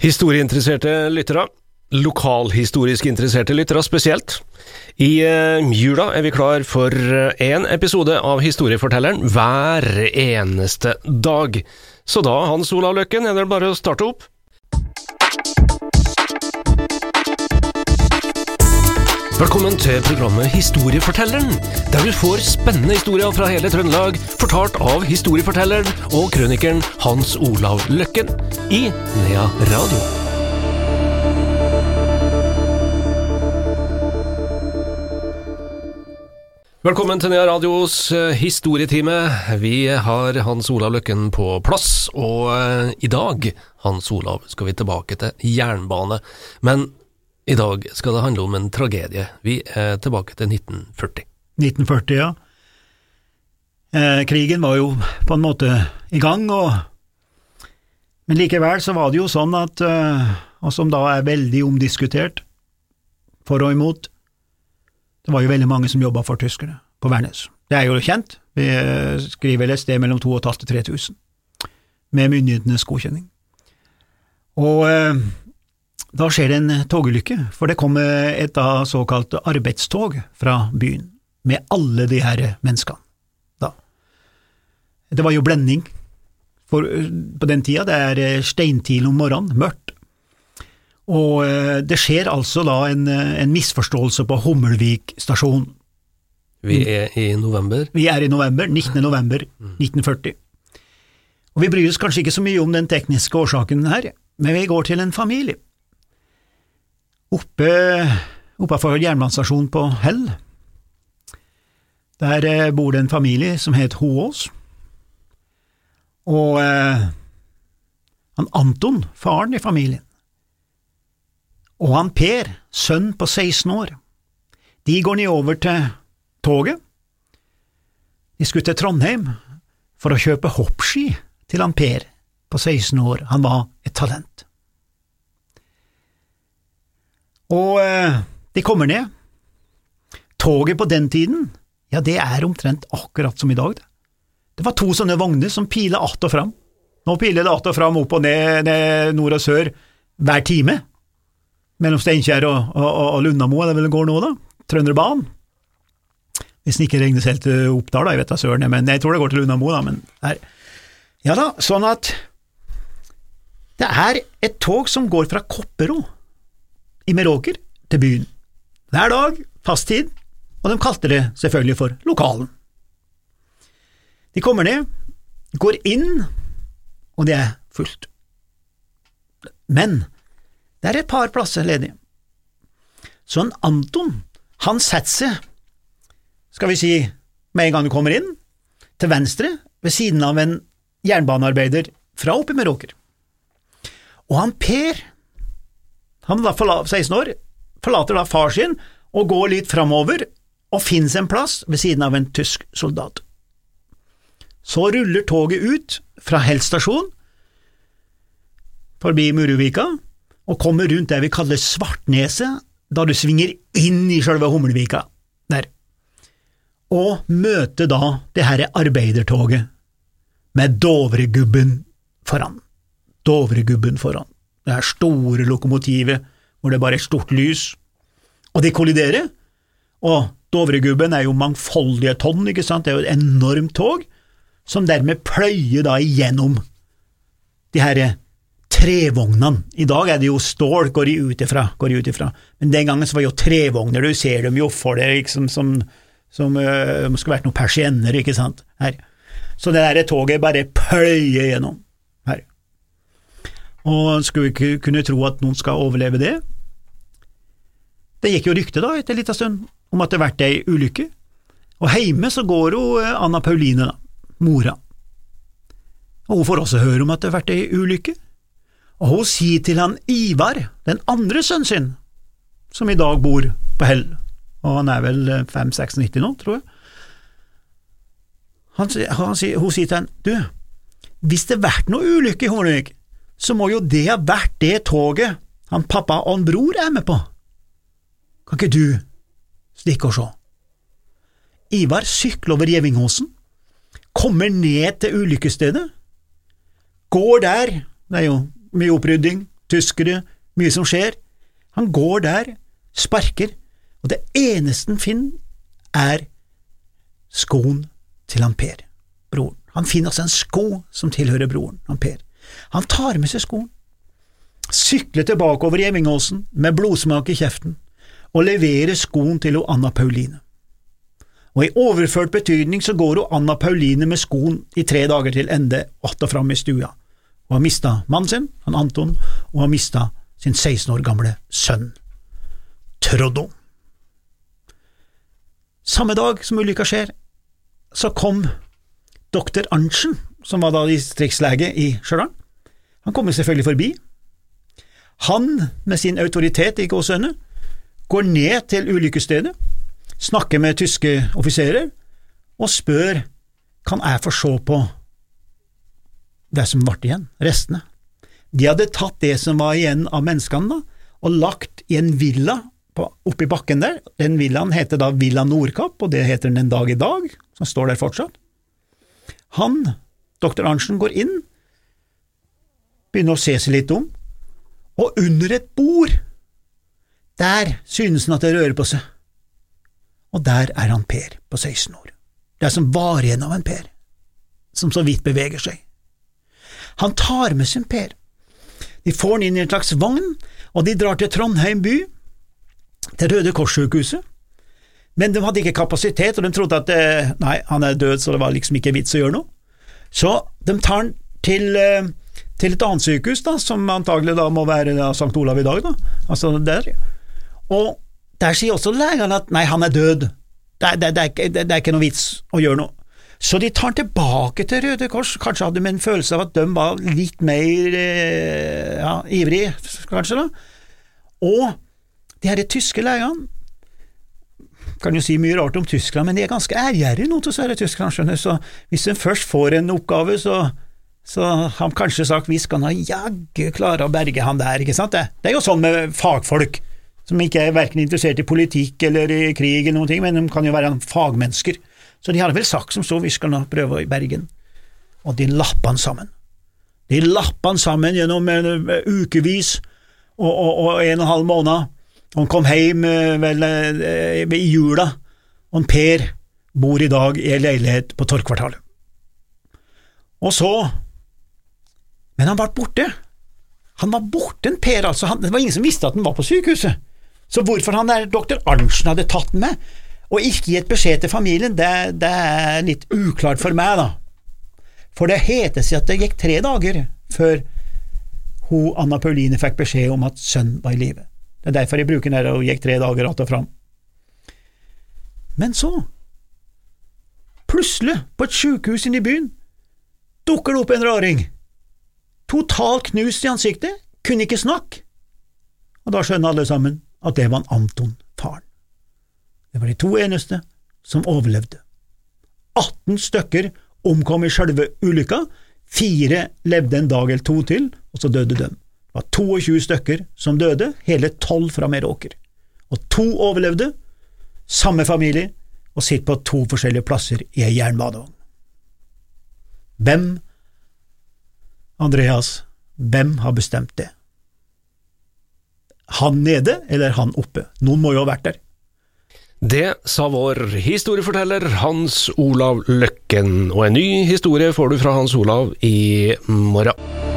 Historieinteresserte lyttere, lokalhistorisk interesserte lyttere spesielt. I eh, jula er vi klar for én episode av Historiefortelleren hver eneste dag. Så da, Hans Olav Løkken, er det bare å starte opp. Velkommen til programmet Historiefortelleren, der du får spennende historier fra hele Trøndelag, fortalt av historiefortelleren og krønikeren Hans Olav Løkken i Nea Radio. Velkommen til Nea Radios eh, historietime. Vi har Hans Olav Løkken på plass, og eh, i dag, Hans Olav, skal vi tilbake til jernbane. Men i dag skal det handle om en tragedie. Vi er tilbake til 1940. 1940, ja. Eh, krigen var jo på en måte i gang, og, men likevel så var det jo sånn at, eh, og som da er veldig omdiskutert, for og imot, det var jo veldig mange som jobba for tyskerne på Værnes. Det er jo kjent, vi eh, skriver vel et sted mellom 2500 og 3000, med myndighetenes godkjenning. Og eh, da skjer det en togulykke, for det kommer et da såkalt arbeidstog fra byen, med alle de her menneskene. Da. Det var jo blending for, på den tida, det er eh, steintid om morgenen, mørkt. Og eh, det skjer altså da en, en misforståelse på Hummelvik stasjon. Vi er i november. Vi er i november, 19. november 1940. Og vi bryr oss kanskje ikke så mye om den tekniske årsaken her, men vi går til en familie. Oppe oppafor jernbanestasjonen på Hell, der eh, bor det en familie som het Hoås, og eh, han Anton, faren i familien, og han Per, sønn på 16 år, de går nedover til toget. De skulle til Trondheim for å kjøpe hoppski til han Per på 16 år, han var et talent. Og eh, de kommer ned. Toget på den tiden, ja, det er omtrent akkurat som i dag, det. Var to sånne vogner som pila att og fram. Nå piler det att og fram, opp og ned, ned nord og sør, hver time. Mellom Steinkjer og, og, og Lundamo, er det vel det går nå, da? Trønderbanen. Hvis den ikke regnes helt til Oppdal, da, jeg vet da søren, men jeg tror det går til Lundamo, da, men her. Ja da, sånn at det er et tog som går fra Kopperå i Meråker til byen. Hver dag, fast tid, og de kalte det selvfølgelig for Lokalen. De kommer ned, går inn, og det er fullt. Men det er et par plasser ledige. Så en Anton, han setter seg, skal vi si, med en gang du kommer inn, til venstre, ved siden av en jernbanearbeider fra oppe i Meråker. Og han Per, han er da 16 år, forlater da far sin og går litt framover og finner seg en plass ved siden av en tysk soldat. Så ruller toget ut fra Hell stasjon, forbi Muruvika, og kommer rundt det vi kaller Svartneset, da du svinger inn i sjølve Hummelvika der, og møter da det herre arbeidertoget med Dovregubben foran. Dovregubben foran. Det her store lokomotivet hvor det bare er stort lys, og de kolliderer, og Dovregubben er jo mangfoldige tonn, ikke sant, det er jo et enormt tog, som dermed pløyer da igjennom de her trevognene. I dag er det jo stål, går de ut ifra, går de ut ifra, men den gangen så var det jo trevogner, du ser dem jo for deg liksom som, som øh, skulle vært noen persienner, ikke sant, her. Så det der toget bare pløyer gjennom. Og skulle ikke kunne tro at noen skal overleve det. Det gikk jo rykte da, etter en liten stund, om at det har vært ei ulykke, og heime så går jo Anna Pauline, da, mora, og hun får også høre om at det har vært ei ulykke, og hun sier til han Ivar, den andre sønnen sin, som i dag bor på Hell, og han er vel 5-96 nå, tror jeg, han, han, hun sier til han, du, hvis det har vært noe ulykke i Hornevik, så må jo det ha vært det toget han pappa og han bror er med på. Kan ikke du stikke og se? Ivar sykler over Gjevingåsen, kommer ned til ulykkesstedet, går der, det er jo mye opprydding, tyskere, mye som skjer. Han går der, sparker, og det eneste han finner, er skoen til han Per, broren. Han finner altså en sko som tilhører broren, han Per. Han tar med seg skoen, sykler tilbake over Gjevingåsen med blodsmak i kjeften, og leverer skoen til Anna Pauline. Og i overført betydning så går Anna Pauline med skoen i tre dager til ende att og fram i stua. Hun har mista mannen sin, han Anton, og har mista sin 16 år gamle sønn, Troddo. Samme dag som ulykka skjer, så kom doktor Arntzen, som var da distriktslege i Stjørdal. Han kommer selvfølgelig forbi. Han, med sin autoritet i gåsehudene, går ned til ulykkesstedet, snakker med tyske offiserer og spør kan jeg få se på det som ble igjen, restene. De hadde tatt det som var igjen av menneskene, da, og lagt i en villa oppi bakken der. Den villaen heter da Villa Nordkapp, og det heter den en dag i dag, som står der fortsatt. Han, doktor Arntzen, går inn, begynner å se seg litt om, og under et bord, der synes han at det rører på seg. Og der er han Per på 16 år. Det er som var igjen av en Per, som så vidt beveger seg. Han tar med sin Per. De får han inn i en slags vogn, og de drar til Trondheim by, til Røde Kors-sykehuset. Men de hadde ikke kapasitet, og de trodde at eh, nei, han er død, så det var liksom ikke vits å gjøre noe. Så de tar han til, eh, til et annet sykehus, da, som antagelig da må være da, St. Olav i dag, da. altså der. Og der sier også legene at nei, han er død, det, det, det, er, det er ikke noe vits å gjøre noe. Så de tar han tilbake til Røde Kors, kanskje hadde de en følelse av at de var litt mer eh, ja, ivrig, kanskje, da. Og de her tyske legene kan jo si mye rart om Tyskland, men de er ganske ærgjerrige nå disse tyskerne, skjønner så hvis de først får en oppgave, så, så har kanskje sagt vi skal nå jaggu klare å berge han der, ikke sant? Det, det er jo sånn med fagfolk som ikke er verken interessert i politikk eller i krig eller noen ting, men de kan jo være fagmennesker. Så de hadde vel sagt som så, vi skal nå prøve i Bergen. Og de lappa han sammen. De lappa han sammen gjennom uh, ukevis og, og, og, en og en halv måned. Han kom hjem uh, vel i jula, og Per bor i dag i en leilighet på Torgkvartalet. Og så Men han ble borte. Han var borte, en Per, altså. Han, det var ingen som visste at han var på sykehuset. Så hvorfor han der doktor Arntzen hadde tatt den med, og ikke gitt beskjed til familien, det, det er litt uklart for meg, da. For det heter seg at det gikk tre dager før hun, Anna Pauline fikk beskjed om at sønnen var i live. Det er derfor jeg bruker den der og gikk tre dager att og fram. Men så, plutselig, på et sykehus inne i byen, dukker det opp en raring. Totalt knust i ansiktet, kunne ikke snakke. Og da skjønner alle sammen at det var Anton, faren. Det var de to eneste som overlevde. 18 stykker omkom i selve ulykka, fire levde en dag eller to til, og så døde de. Det var 22 stykker som døde, hele tolv fra Meråker. Og to overlevde, samme familie, og sitter på to forskjellige plasser i ei jernbanevogn. Hvem, Andreas, hvem har bestemt det? Han nede eller han oppe? Noen må jo ha vært der. Det sa vår historieforteller Hans Olav Løkken, og en ny historie får du fra Hans Olav i morgen.